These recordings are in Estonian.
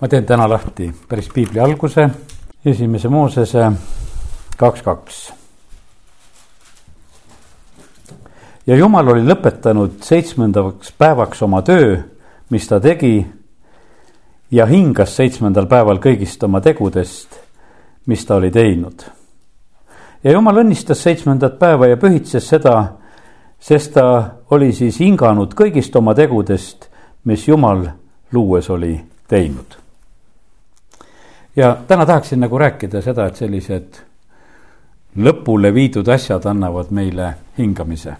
ma teen täna lahti päris piibli alguse, esimese Moosese kaks, kaks. ja jumal oli lõpetanud seitsmendaks päevaks oma töö, mis ta tegi ja hingas seitsmendal päeval kõigist oma tegudest, mis ta oli teinud. ja jumal õnnistas seitsmendat päeva ja pühitses seda, sest ta oli siis hinganud kõigist oma tegudest, mis Jumal luues oli teinud ja täna tahaksin nagu rääkida seda, et sellised lõpule viidud asjad annavad meile hingamise.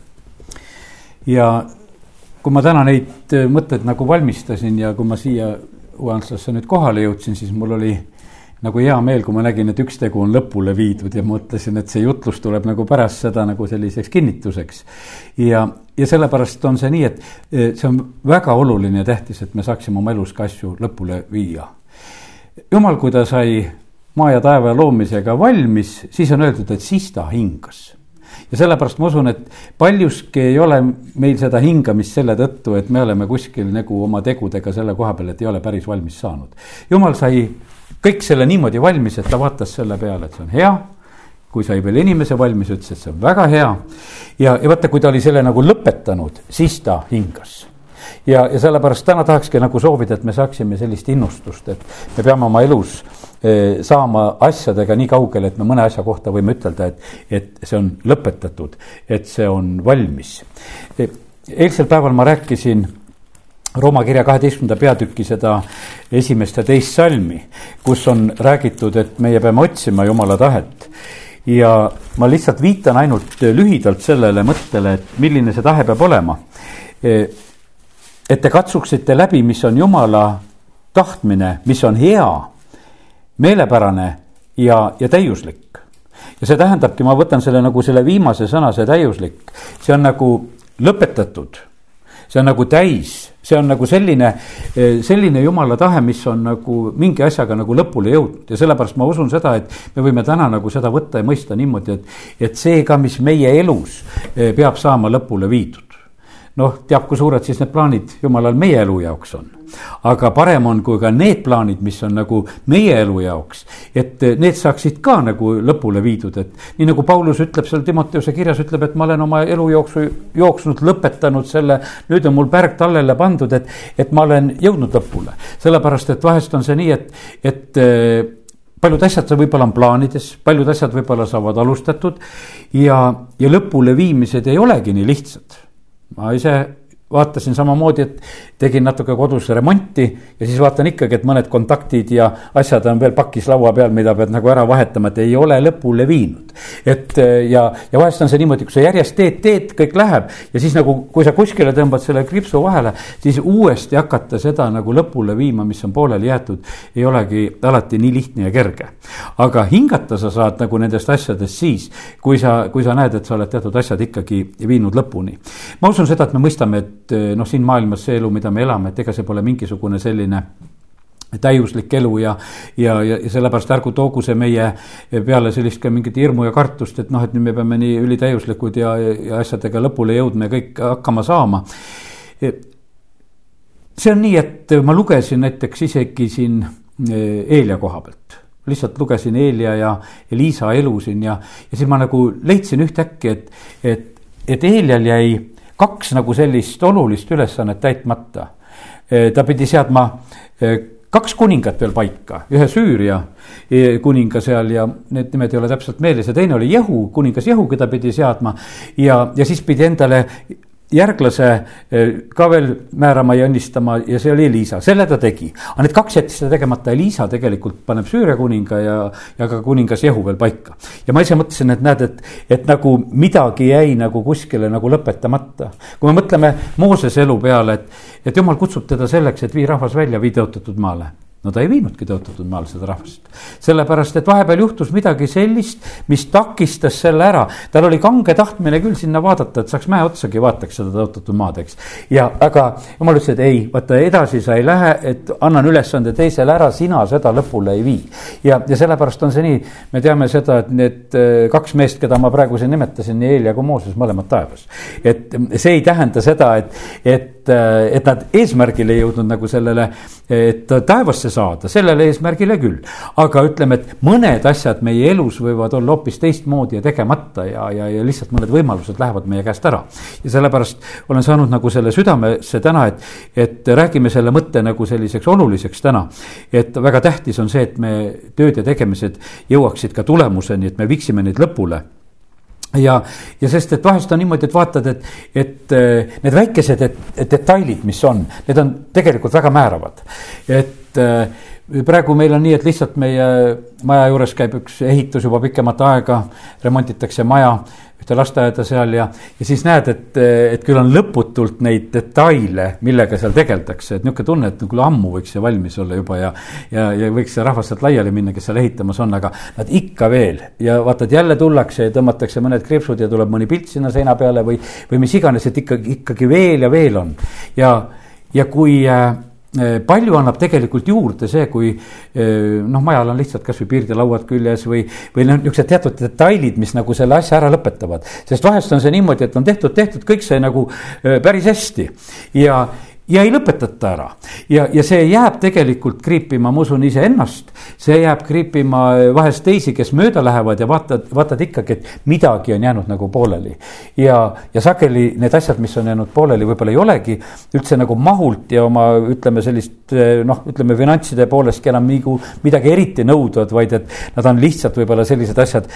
ja kui ma täna neid mõtteid nagu valmistasin ja kui ma siia Uanslasse nüüd kohale jõudsin, siis mul oli nagu hea meel, kui ma nägin, et üks tegu on lõpule viidud ja mõtlesin, et see jutlus tuleb nagu pärast seda nagu selliseks kinnituseks. ja, ja sellepärast on see nii, et see on väga oluline ja tähtis, et me saaksime oma elus ka asju lõpule viia jumal, kui ta sai maa ja taeva loomisega valmis, siis on öeldud, et siis ta hingas. ja sellepärast ma usun, et paljuski ei ole meil seda hingamist selle tõttu, et me oleme kuskil nagu oma tegudega selle koha peal, et ei ole päris valmis saanud. jumal sai kõik selle niimoodi valmis, et ta vaatas selle peale, et see on hea kui sai veel inimese valmis, ütles, et see on väga hea. ja, ja vaata, kui ta oli selle nagu lõpetanud, siis ta hingas ja, ja sellepärast täna tahakski nagu soovida, et me saaksime sellist innustust, et me peame oma elus eh, saama asjadega nii kaugele, et me mõne asja kohta võime ütelda, et, et see on lõpetatud, et see on valmis. Eh, eilsel päeval ma rääkisin Rooma kirja kaheteistkümnenda peatüki seda esimest ja teist salmi, kus on räägitud, et meie peame otsima Jumala tahet. ja ma lihtsalt viitan ainult lühidalt sellele mõttele, et milline see tahe peab olema eh, et te katsuksite läbi, mis on Jumala tahtmine, mis on hea, meelepärane ja, ja täiuslik. ja see tähendabki, ma võtan selle nagu selle viimase sõna, see täiuslik, see on nagu lõpetatud. see on nagu täis, see on nagu selline, selline jumala tahe, mis on nagu mingi asjaga nagu lõpule jõudnud ja sellepärast ma usun seda, et me võime täna nagu seda võtta ja mõista niimoodi, et, et see ka, mis meie elus eh, peab saama lõpule viidud noh, teab, kui suured siis need plaanid jumalal meie elu jaoks on. aga parem on, kui ka need plaanid, mis on nagu meie elu jaoks, et need saaksid ka nagu lõpule viidud, et nii nagu Paulus ütleb seal Timoteuse kirjas, ütleb, et ma olen oma elu jooksu jooksnud, lõpetanud selle, nüüd on mul pärg tallele pandud, et, et ma olen jõudnud lõpule. sellepärast, et vahest on see nii, et, et eh, paljud asjad võib-olla on plaanides, paljud asjad võib-olla saavad alustatud ja, ja lõpuleviimised ei olegi nii lihtsad ma ise vaatasin samamoodi, et tegin natuke kodus remonti ja siis vaatan ikkagi, et mõned kontaktid ja asjad on veel pakis laua peal, mida pead nagu ära vahetama, et ei ole lõpule viinud. et ja, ja vahest on see niimoodi, kui sa järjest teed, teed, kõik läheb ja siis nagu, kui sa kuskile tõmbad selle kriipsu vahele, siis uuesti hakata seda nagu lõpule viima, mis on pooleli jäetud, ei olegi alati nii lihtne ja kerge. aga hingata sa saad nagu nendest asjadest siis, kui sa, kui sa näed, et sa oled teatud asjad ikkagi viinud lõpuni. ma usun seda, et me mõistame, et et eh, noh, siin maailmas see elu, mida me elame, et ega see pole mingisugune selline täiuslik elu ja, ja, ja, ja sellepärast ärgu toogu see meie peale sellist ka mingit hirmu ja kartust, et noh, et nüüd me peame nii ülitäiuslikud ja, ja asjadega lõpule jõudma ja kõik hakkama saama. see on nii, et ma lugesin näiteks isegi siin eh, Eelia koha pealt lihtsalt lugesin Eelia ja Liisa elu siin ja, ja siis ma nagu leidsin ühtäkki, et, et, et Eelial jäi kaks nagu sellist olulist ülesannet täitmata. ta pidi seadma kaks kuningat veel paika, ühe Süüria kuninga seal ja need nimed ei ole täpselt meeles ja teine oli Jehu, kuningas Jehu, keda pidi seadma. ja, ja siis pidi endale järglase eh, ka veel määrama ja õnnistama ja see oli Elisa, selle ta tegi. aga need kaks jättis ta tegemata, Elisa tegelikult paneb Süüria kuninga ja, ja ka kuningas Jehu veel paika. ja ma ise mõtlesin, et näed, et, et nagu midagi jäi nagu kuskile nagu lõpetamata. kui me mõtleme Moosese elu peale, et, et jumal kutsub teda selleks, et vii rahvas välja, vii tõotatud maale no ta ei viinudki tõotatud maal seda rahvast. sellepärast, et vahepeal juhtus midagi sellist, mis takistas selle ära. tal oli kange tahtmine küll sinna vaadata, et saaks mäe otsagi, vaataks seda tõotatud maad, eks. ja, aga jumal ütles, et ei, vaata edasi sa ei lähe, et annan ülesande teisele ära, sina seda lõpule ei vii. ja, ja sellepärast on see nii, me teame seda, et need äh, kaks meest, keda ma praegu siin nimetasin, nii Eelia kui Mooses, mõlemad taevas. et see ei tähenda seda, et, et, äh, et nad eesmärgile ei jõudnud nagu sellele, et taevasse ülesse saada, sellele eesmärgile küll. aga ütleme, et mõned asjad meie elus võivad olla hoopis teistmoodi ja tegemata ja, ja, ja lihtsalt mõned võimalused lähevad meie käest ära. ja sellepärast olen saanud nagu selle südamesse täna, et, et räägime selle mõtte nagu selliseks oluliseks täna. et väga tähtis on see, et me tööd ja tegemised jõuaksid ka tulemuseni, et me viiksime neid lõpule ja, ja sest, et vahest on niimoodi, et vaatad, et, et äh, need väikesed et, et detailid, mis on, need on tegelikult väga määravad. et äh, praegu meil on nii, et lihtsalt meie maja juures käib üks ehitus juba pikemat aega, remonditakse maja ühte lasteaeda seal ja, ja siis näed, et, et küll on lõputult neid detaile, millega seal tegeldakse, et niisugune tunne, et küll ammu võiks see valmis olla juba ja. ja, ja võiks see rahvas sealt laiali minna, kes seal ehitamas on, aga nad ikka veel ja vaatad, jälle tullakse ja tõmmatakse mõned kriipsud ja tuleb mõni pilt sinna seina peale või, või mis iganes, et ikkagi, ikkagi veel ja veel on ja, ja kui äh, palju annab tegelikult juurde see, kui noh, majal on lihtsalt kasvõi piirdelauad küljes või, või noh, niisugused teatud detailid, mis nagu selle asja ära lõpetavad. sest vahest on see niimoodi, et on tehtud, tehtud kõik see nagu päris hästi ja, ja ei lõpetata ära. ja, ja see jääb tegelikult kriipima, ma usun iseennast, see jääb kriipima vahest teisi, kes mööda lähevad ja vaatad, vaatad ikkagi, et midagi on jäänud nagu pooleli. ja, ja sageli need asjad, mis on jäänud pooleli, võib-olla ei olegi üldse nagu mahult ja oma ütleme sellist noh, ütleme finantside poolestki enam nagu midagi eriti nõudvad, vaid et nad on lihtsalt võib-olla sellised asjad,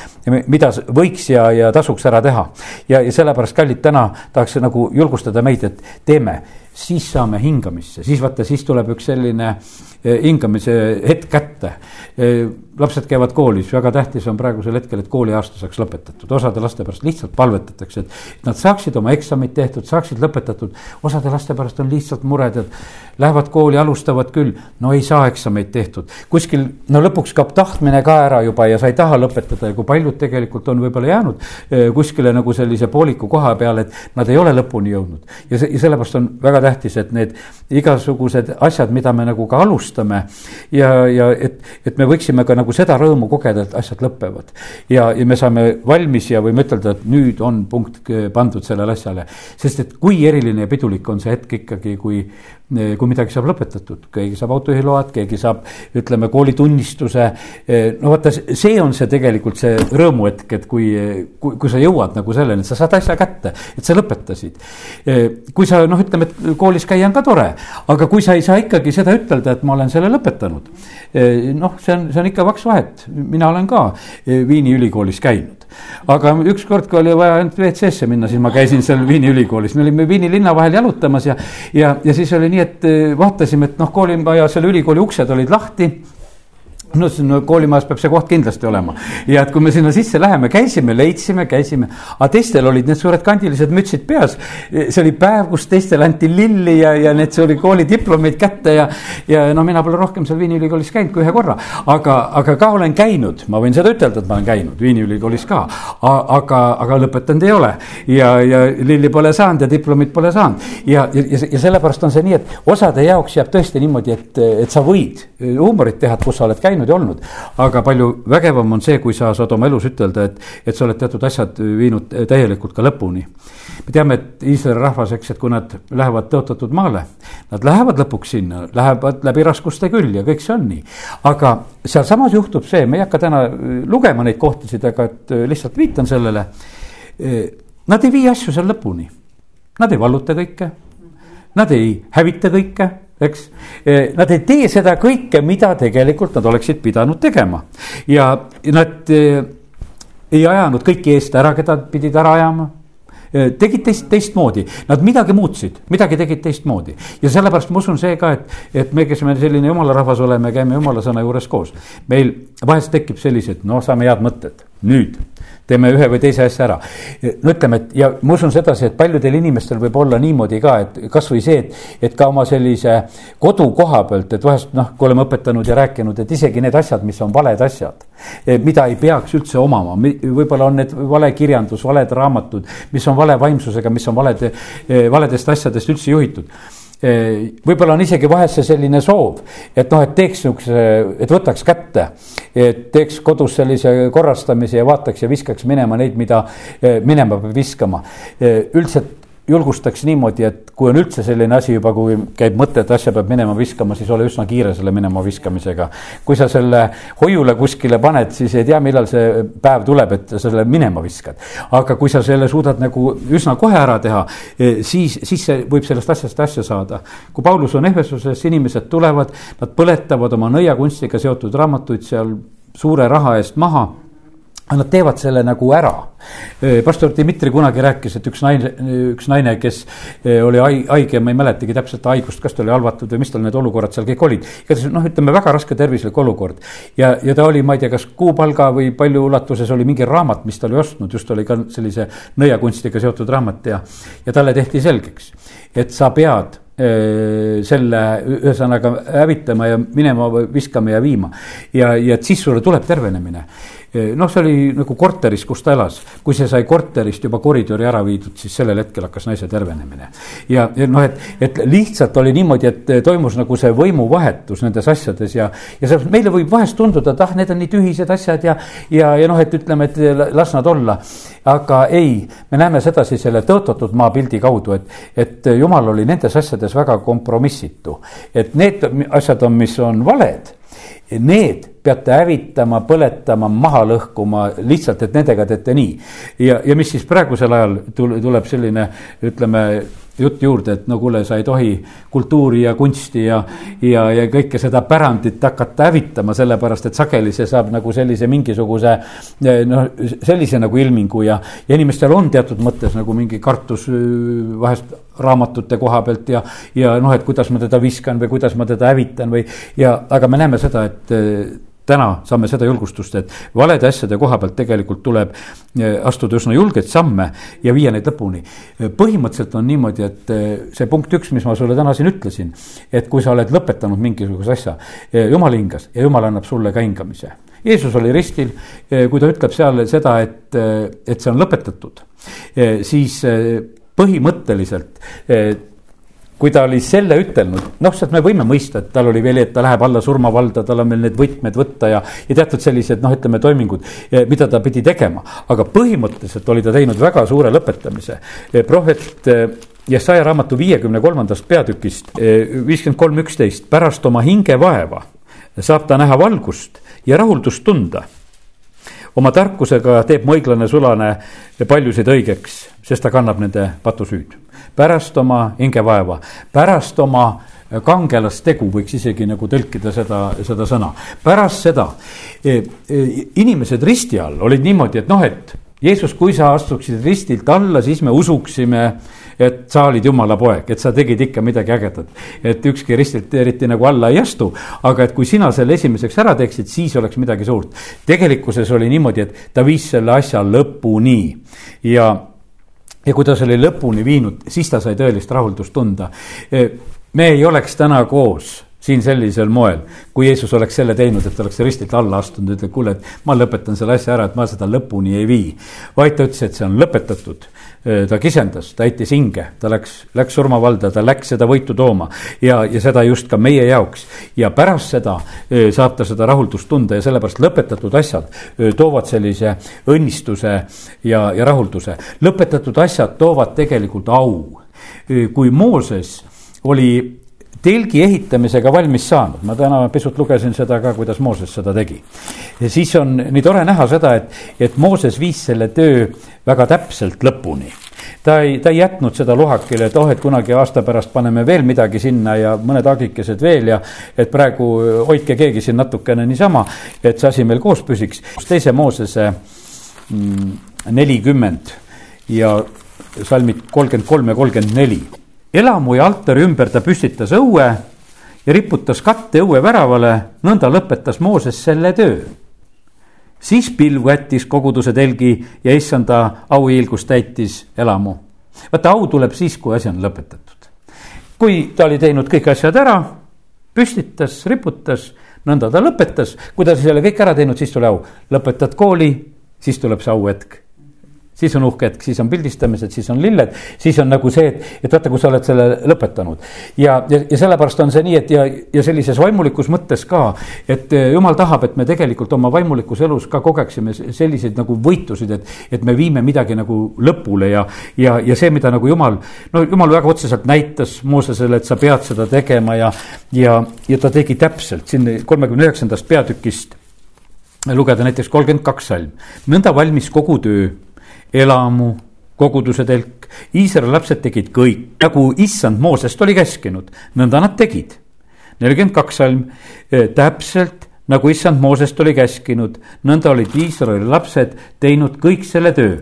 mida võiks ja, ja tasuks ära teha. ja, ja sellepärast, kallid, täna tahaks nagu julgustada meid, et teeme siis saame hingamisse, siis vaata, siis tuleb üks selline eh, hingamise hetk kätte. Eh, lapsed käivad koolis, väga tähtis on praegusel hetkel, et kooliaasta saaks lõpetatud, osade laste pärast lihtsalt palvetatakse, et nad saaksid oma eksamid tehtud, saaksid lõpetatud. osade laste pärast on lihtsalt mured, et lähevad kooli, alustavad küll, no ei saa eksameid tehtud. kuskil, no lõpuks kaob tahtmine ka ära juba ja sa ei taha lõpetada ja kui paljud tegelikult on võib-olla jäänud eh, kuskile nagu sellise pooliku koha peale, et nad ei ole lõpuni jõudnud. ja see, ja sellepärast on väga tähtis, et need igasugused asjad, mida me nagu ka alustame ja, ja et, et me võiksime ka nagu seda rõõmu kogeda, et asjad lõpevad. ja, ja me saame valmis ja võime ütelda, et nüüd on punkt pandud sellele asjale. sest et kui eriline ja pidulik on see hetk ikkagi, kui, kui midagi saab lõpetatud, keegi saab autojuhiload, keegi saab, ütleme, koolitunnistuse. no vaata, see on see tegelikult see rõõmuhetk, et kui, kui, kui sa jõuad nagu selleni, et sa saad asja kätte, et sa lõpetasid. kui sa noh, ütleme, et koolis käia on ka tore, aga kui sa ei saa ikkagi seda ütelda, et ma olen selle lõpetanud. noh, see on, see on ikka kaks vahet, mina olen ka Viini ülikoolis käinud aga ükskord, kui oli vaja ainult WC-sse minna, siis ma käisin seal Viini ülikoolis, me olime Viini linna vahel jalutamas ja, ja, ja siis oli nii, et vaatasime, et noh, koolimaja selle ülikooli uksed olid lahti no see no koolimajas peab see koht kindlasti olema. Ja et kui me sinna sisse läheme, käisime, leidsime, käisime, aga teistel olid need suured kandilised mütsid peas. see oli päev, kus teistele anti lilli ja, ja need, see oli koolidiplomeid kätte ja, ja no mina pole rohkem seal Viini ülikoolis käinud kui ühe korra. aga, aga ka olen käinud, ma võin seda ütelda, et ma olen käinud Viini ülikoolis ka, aga, aga lõpetanud ei ole. Ja, ja lilli pole saanud ja diplomit pole saanud. Ja, ja, ja sellepärast on see nii, et osade jaoks jääb tõesti niimoodi, et, et sa võid huumorit teha, et kus sa oled käinud käinud ja olnud. aga palju vägevam on see, kui sa saad oma elus ütelda, et, et sa oled teatud asjad viinud täielikult ka lõpuni. me teame, et Iisraeli rahvas, eks, et kui nad lähevad tõotatud maale, nad lähevad lõpuks sinna, lähevad läbi raskuste küll ja kõik see on nii. aga sealsamas juhtub see, me ei hakka täna lugema neid kohtasid, aga et lihtsalt viitan sellele. Nad ei vii asju seal lõpuni, nad ei valluta kõike, nad ei hävita kõike eks. Eh, nad ei tee seda kõike, mida tegelikult nad oleksid pidanud tegema ja nad eh, ei ajanud kõiki eest ära, keda pidid ära ajama eh, tegid teist, teistmoodi, nad midagi muutsid, midagi tegid teistmoodi. ja sellepärast ma usun see ka, et, et me, kes me selline jumala rahvas oleme, käime jumala sõna juures koos. meil vahest tekib sellised, no saame head mõtted, nüüd teeme ühe või teise asja ära. no ütleme, et ja ma usun sedasi, et paljudel inimestel võib olla niimoodi ka, et kasvõi see, et, et ka oma sellise kodukoha pealt, et vahest noh, kui oleme õpetanud ja rääkinud, et isegi need asjad, mis on valed asjad. Eh, mida ei peaks üldse omama, võib-olla on need vale kirjandus, valed raamatud, mis on vale vaimsusega, mis on valede, eh, valedest asjadest üldse juhitud võib-olla on isegi vahest see selline soov, et noh, et teeks niisuguse, et võtaks kätte. et teeks kodus sellise korrastamise ja vaataks ja viskaks minema neid, mida minema peab viskama. üldiselt julgustaks niimoodi, et kui on üldse selline asi juba, kui käib mõte, et asja peab minema viskama, siis ole üsna kiire selle minema viskamisega. kui sa selle hoiule kuskile paned, siis ei tea, millal see päev tuleb, et selle minema viskad. aga kui sa selle suudad nagu üsna kohe ära teha, eh, siis, siis see võib sellest asjast asja saada. kui Paulus on Ehvesuses, inimesed tulevad, nad põletavad oma nõiakunstiga seotud raamatuid seal suure raha eest maha Nad teevad selle nagu ära. pastor Dmitri kunagi rääkis, et üks naine, üks naine, kes oli haige, ma ei mäletagi täpselt haigust, kas ta oli halvatud või mis tal need olukorrad seal kõik olid. igatahes noh, ütleme väga raske tervislik olukord. ja, ja ta oli, ma ei tea, kas kuupalga või palju ulatuses oli mingi raamat, mis ta oli ostnud, just oli ka sellise nõiakunstiga seotud raamat ja, ja talle tehti selgeks, et sa pead selle ühesõnaga hävitama ja minema viskama ja viima. ja, ja siis sulle tuleb tervenemine noh, see oli nagu korteris, kus ta elas. kui see sai korterist juba koridori ära viidud, siis sellel hetkel hakkas naise tervenemine. ja, ja noh, et, et lihtsalt oli niimoodi, et toimus nagu see võimuvahetus nendes asjades ja, ja selles meile võib vahest tunduda, et ah, need on nii tühised asjad ja, ja, ja noh, et ütleme, et las nad olla. aga ei, me näeme sedasi selle tõotatud maa pildi kaudu, et, et jumal oli nendes asjades väga kompromissitu. et need asjad on, mis on valed need peate hävitama, põletama, maha lõhkuma, lihtsalt, et nendega teete nii. ja, ja mis siis praegusel ajal tuleb selline, ütleme jutt juurde, et no kuule, sa ei tohi kultuuri ja kunsti ja, ja, ja kõike seda pärandit hakata hävitama, sellepärast et sageli see saab nagu sellise mingisuguse noh, sellise nagu ilmingu ja, ja inimestel on teatud mõttes nagu mingi kartus vahest raamatute koha pealt ja, ja noh, et kuidas ma teda viskan või kuidas ma teda hävitan või ja, aga me näeme seda, et täna saame seda julgustust, et valede asjade koha pealt tegelikult tuleb eh, astuda üsna julgeid samme ja viia neid lõpuni. põhimõtteliselt on niimoodi, et eh, see punkt üks, mis ma sulle täna siin ütlesin, et kui sa oled lõpetanud mingisuguse asja, eh, jumal hingas ja jumal annab sulle ka hingamise. Jeesus oli ristil, kui ta ütleb seal seda, et, et see on lõpetatud, siis põhimõtteliselt kui ta oli selle ütelnud, noh, sealt me võime mõista, et tal oli veel, et ta läheb alla surmavalda, tal on veel need võtmed võtta ja, ja teatud sellised noh, ütleme toimingud, eh, mida ta pidi tegema. aga põhimõtteliselt oli ta teinud väga suure lõpetamise. Eh, prohvet eh, Jesaja raamatu viiekümne kolmandast peatükist, viiskümmend kolm, üksteist, pärast oma hingevaeva saab ta näha valgust ja rahuldust tunda oma tarkusega teeb mu õiglane sulane paljusid õigeks, sest ta kannab nende patusüüd pärast oma hingevaeva, pärast oma kangelastegu, võiks isegi nagu tõlkida seda, seda sõna. pärast seda e, e, inimesed risti all olid niimoodi, et noh, et Jeesus, kui sa astuksid ristilt alla, siis me usuksime, et sa olid jumala poeg, et sa tegid ikka midagi ägedat. et ükski ristilt eriti nagu alla ei astu, aga et kui sina selle esimeseks ära teeksid, siis oleks midagi suurt. tegelikkuses oli niimoodi, et ta viis selle asja lõpuni ja ja kui ta selle lõpuni viinud, siis ta sai tõelist rahuldust tunda. Me ei oleks täna koos siin sellisel moel, kui Jeesus oleks selle teinud, et oleks ristilt alla astunud, ütleb, kuule, et ma lõpetan selle asja ära, et ma seda lõpuni ei vii. vaid ta ütles, et see on lõpetatud ta kisendas, ta heitis hinge, ta läks, läks surmavalda, ta läks seda võitu tooma ja, ja seda just ka meie jaoks. ja pärast seda saab ta seda rahuldust tunda ja sellepärast lõpetatud asjad toovad sellise õnnistuse ja, ja rahulduse. lõpetatud asjad toovad tegelikult au. kui Mooses oli telgi ehitamisega valmis saanud, ma täna pisut lugesin seda ka, kuidas Mooses seda tegi. ja siis on nii tore näha seda, et, et Mooses viis selle töö väga täpselt lõpuni ta ei, ta ei jätnud seda luhakile, et oh, et kunagi aasta pärast paneme veel midagi sinna ja mõned agikesed veel ja et praegu hoidke keegi siin natukene niisama, et see asi meil koos püsiks. teise Moosese mm, nelikümmend ja salmid kolmkümmend kolm ja kolmkümmend neli elamu ja altari ümber ta püstitas õue ja riputas katte õue väravale, nõnda lõpetas Mooses selle töö. siis pilv jättis koguduse telgi ja issanda auhiilgust täitis elamu. vaata, au tuleb siis, kui asi on lõpetatud. kui ta oli teinud kõik asjad ära, püstitas, riputas, nõnda ta lõpetas, kui ta selle kõik ära teinud, siis tuli au. lõpetad kooli, siis tuleb see auhetk siis on uhke hetk, siis on pildistamised, siis on lilled, siis on nagu see, et, et vaata, kui sa oled selle lõpetanud. ja, ja, ja sellepärast on see nii, et ja, ja sellises vaimulikus mõttes ka, et eh, jumal tahab, et me tegelikult oma vaimulikus elus ka kogeksime selliseid nagu võitusid, et, et me viime midagi nagu lõpule ja, ja, ja see, mida nagu jumal, no jumal väga otseselt näitas Moosesele, et sa pead seda tegema ja, ja, ja ta tegi täpselt siin kolmekümne üheksandast peatükist lugeda näiteks kolmkümmend kaks salm. nõnda valmis kogu töö elamu, koguduse telk. Iisraeli lapsed tegid kõik, nagu issand Moosest oli käskinud, nõnda nad tegid. nelikümmend kaks salm, e, täpselt nagu issand Moosest oli käskinud, nõnda olid Iisraeli lapsed teinud kõik selle töö.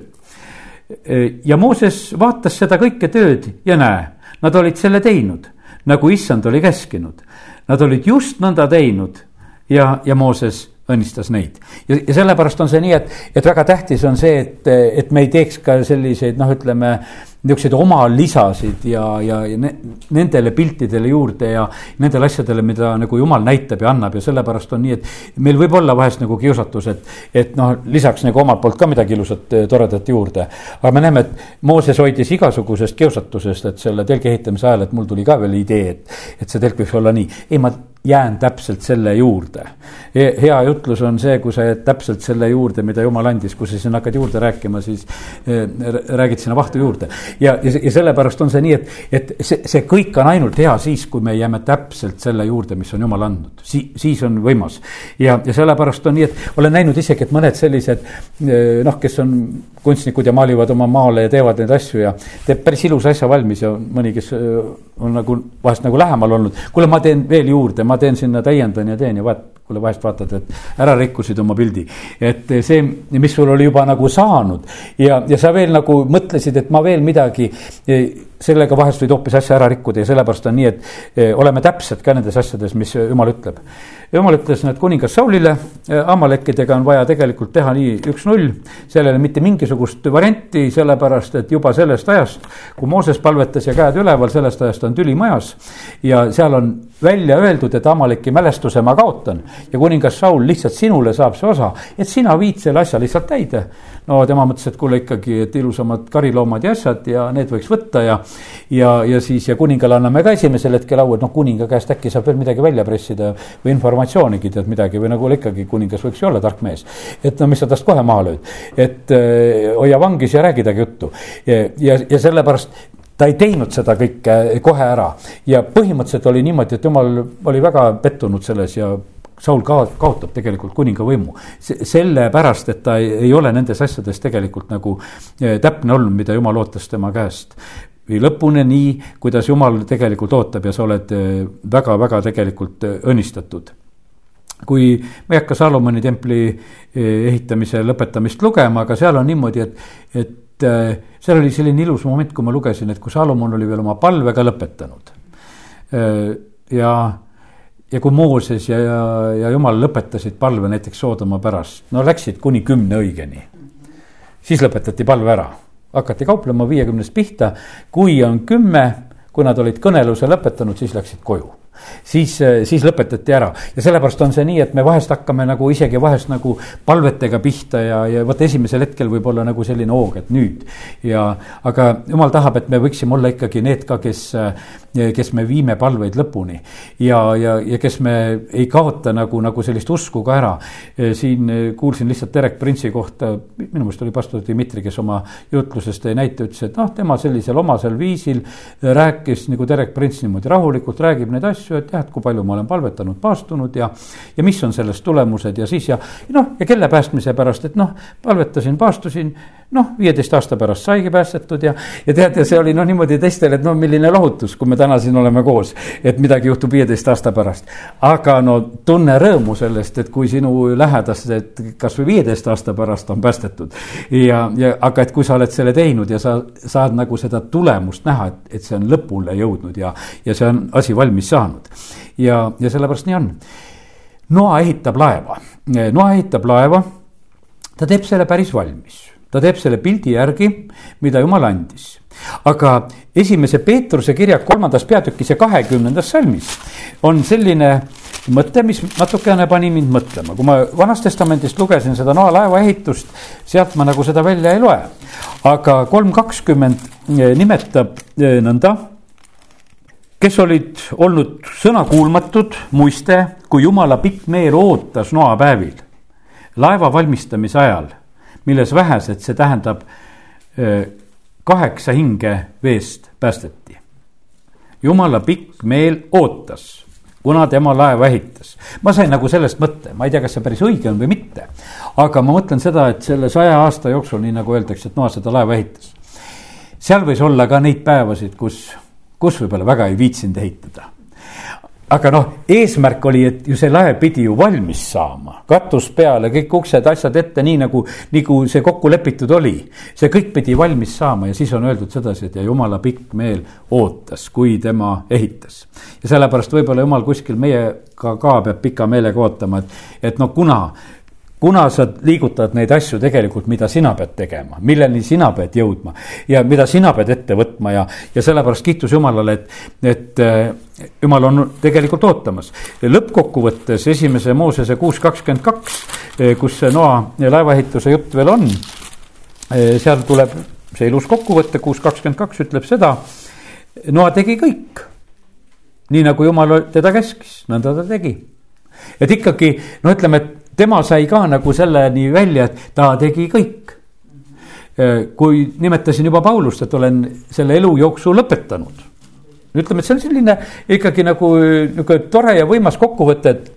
E, ja Mooses vaatas seda kõike tööd ja näe, nad olid selle teinud, nagu issand oli käskinud. Nad olid just nõnda teinud ja, ja Mooses õnnistas neid. ja, ja sellepärast on see nii, et, et väga tähtis on see, et, et me ei teeks ka selliseid noh, ütleme niisuguseid oma lisasid ja, ja, ja ne, nendele piltidele juurde ja nendele asjadele, mida nagu jumal näitab ja annab ja sellepärast on nii, et meil võib olla vahest nagu kiusatus, et, et noh, lisaks nagu omalt poolt ka midagi ilusat, toredat juurde. aga me näeme, et Mooses hoidis igasugusest kiusatusest, et selle telgi ehitamise ajal, et mul tuli ka veel idee, et, et see telk võiks olla nii. ei, ma jään täpselt selle juurde. hea jutlus on see, kui sa jääd täpselt selle juurde, mida jumal andis, kui sa sinna hakkad juurde rääkima, siis eh, räägid sinna vahtu juurde. ja, ja, ja sellepärast on see nii, et, et see, see kõik on ainult hea siis, kui me jääme täpselt selle juurde, mis on jumal andnud si,, siis on võimas. ja, ja sellepärast on nii, et olen näinud isegi, et mõned sellised eh, noh, kes on kunstnikud ja maalivad oma maale ja teevad neid asju ja teeb päris ilusa asja valmis ja mõni, kes eh, on nagu vahest nagu lähemal olnud. kuule, ma teen veel juurde ma teen sinna, täiendan ja teen ja vaat, kuule vahest vaatad, et ära rikkusid oma pildi. et see, mis sul oli juba nagu saanud ja, ja sa veel nagu mõtlesid, et ma veel midagi, sellega vahest võid hoopis asja ära rikkuda ja sellepärast on nii, et eh, oleme täpsed ka nendes asjades, mis jumal ütleb jumal ütles nüüd kuningas Saulile, Amalekkidega on vaja tegelikult teha nii üks-null, seal ei ole mitte mingisugust varianti, sellepärast et juba sellest ajast, kui Mooses palvetas ja käed üleval, sellest ajast on tüli majas. ja seal on välja öeldud, et Amaleki mälestuse ma kaotan ja kuningas Saul, lihtsalt sinule saab see osa, et sina viid selle asja lihtsalt täide. no tema mõtles, et kuule ikkagi, et ilusamad kariloomad ja asjad ja need võiks võtta ja, ja, ja siis ja kuningale anname ka esimesel hetkel au, et noh, kuninga käest äkki saab veel midagi välja pressida või informatsiooni informatsioonigi tead midagi või nagu ikkagi kuningas võiks ju olla tark mees. et no mis sa tast kohe maha lööd, et äh, hoia vangis ja räägi temaga juttu ja, ja, ja sellepärast ta ei teinud seda kõike kohe ära ja põhimõtteliselt oli niimoodi, et jumal oli väga pettunud selles ja Saul ka kaotab tegelikult kuninga võimu. sellepärast, et ta ei, ole nendes asjades tegelikult nagu äh, täpne olnud, mida jumal ootas tema käest või lõpuni nii, kuidas jumal tegelikult ootab ja sa oled väga-väga äh, tegelikult äh, õnnistatud kui ma ei hakka Salomoni templi eh, ehitamise lõpetamist lugema, aga seal on niimoodi, et, et seal oli selline ilus moment, kui ma lugesin, et kui Salomon oli veel oma palvega lõpetanud. Ja, ja kui Mooses ja, ja, ja Jumal lõpetasid palve näiteks Soodoma pärast, no läksid kuni kümne õigeni. siis lõpetati palve ära, hakati kauplema viiekümnest pihta, kui on kümme, kui nad olid kõneluse lõpetanud, siis läksid koju siis, eh, siis lõpetati ära ja sellepärast on see nii, et me vahest hakkame nagu isegi vahest nagu palvetega pihta ja, ja vot esimesel hetkel võib olla nagu selline hoog, et nüüd. ja, aga jumal tahab, et me võiksime olla ikkagi need ka, kes, eh, kes me viime palveid lõpuni. ja, ja, ja kes me ei kaota nagu, nagu sellist usku ka ära. Eh, siin kuulsin lihtsalt Derek Prince'i kohta, minu meelest oli pastor Dmitri, kes oma jutlusest tõi näite, ütles, et noh, tema sellisel omasel viisil rääkis nagu Derek Prince niimoodi rahulikult räägib neid asju, et jah, et kui palju ma olen palvetanud, paastunud ja. ja mis on sellest tulemused ja siis ja noh, ja kelle päästmise pärast, et noh, palvetasin, paastusin. Noh, viieteist aasta pärast saigi päästetud ja, ja tead, ja see oli noh, niimoodi teistele, et no milline lohutus, kui me täna siin oleme koos. et midagi juhtub viieteist aasta pärast. aga no tunne rõõmu sellest, et kui sinu lähedased kasvõi viieteist aasta pärast on päästetud. ja, ja aga et kui sa oled selle teinud ja sa saad nagu seda tulemust näha, et, et see on lõpule jõudnud ja, ja see on asi valmis saanud. ja, ja sellepärast nii on. Noa ehitab laeva, Noa ehitab laeva, ta teeb selle päris valmis, ta teeb selle pildi järgi, mida jumal andis. Aga esimese Peetruse kirja kolmandas peatükis ja kahekümnendas salmis on selline mõte, mis natukene pani mind mõtlema, kui ma Vanast Testamendist lugesin seda Noa laeva ehitust, sealt ma nagu seda välja ei loe. aga kolm kakskümmend nimetab eh, nõnda, kes olid olnud sõnakuulmatud, muiste, kui jumala pikk meel ootas Noa päevil, laeva valmistamise ajal, milles vähesed, see tähendab kaheksa hinge veest päästeti. jumala pikk meel ootas kuna tema laeva ehitas. ma sain nagu sellest mõtte, ma ei tea, kas see päris õige on või mitte. aga ma mõtlen seda, et selle saja aasta jooksul, nii nagu öeldakse, et Noa seda laeva ehitas. seal võis olla ka neid päevasid, kus, kus võib-olla väga ei viitsinud ehitada aga noh, eesmärk oli, et ju see laev pidi ju valmis saama, katus peale, kõik uksed, asjad ette, nii nagu, nagu see kokku lepitud oli. see kõik pidi valmis saama ja siis on öeldud sedasi, et ja jumala pikk meel ootas, kui tema ehitas. ja sellepärast võib-olla jumal kuskil meiega ka peab pika meelega ootama, et, et no kuna kuna sa liigutad neid asju tegelikult, mida sina pead tegema, milleni sina pead jõudma ja mida sina pead ette võtma ja, ja sellepärast kiitus Jumalale, et, et äh, Jumal on tegelikult ootamas. lõppkokkuvõttes esimese Moosese kuus kakskümmend kaks, äh, kus see Noa laevaehituse jutt veel on, äh, seal tuleb see ilus kokkuvõte, kuus kakskümmend kaks ütleb seda, Noa tegi kõik. nii nagu Jumal teda käskis, nõnda ta tegi. et ikkagi, no ütleme, et tema sai ka nagu selleni välja, et ta tegi kõik. kui nimetasin juba Paulust, et olen selle elujooksu lõpetanud. ütleme, et see on selline ikkagi nagu nihuke tore ja võimas kokkuvõte, et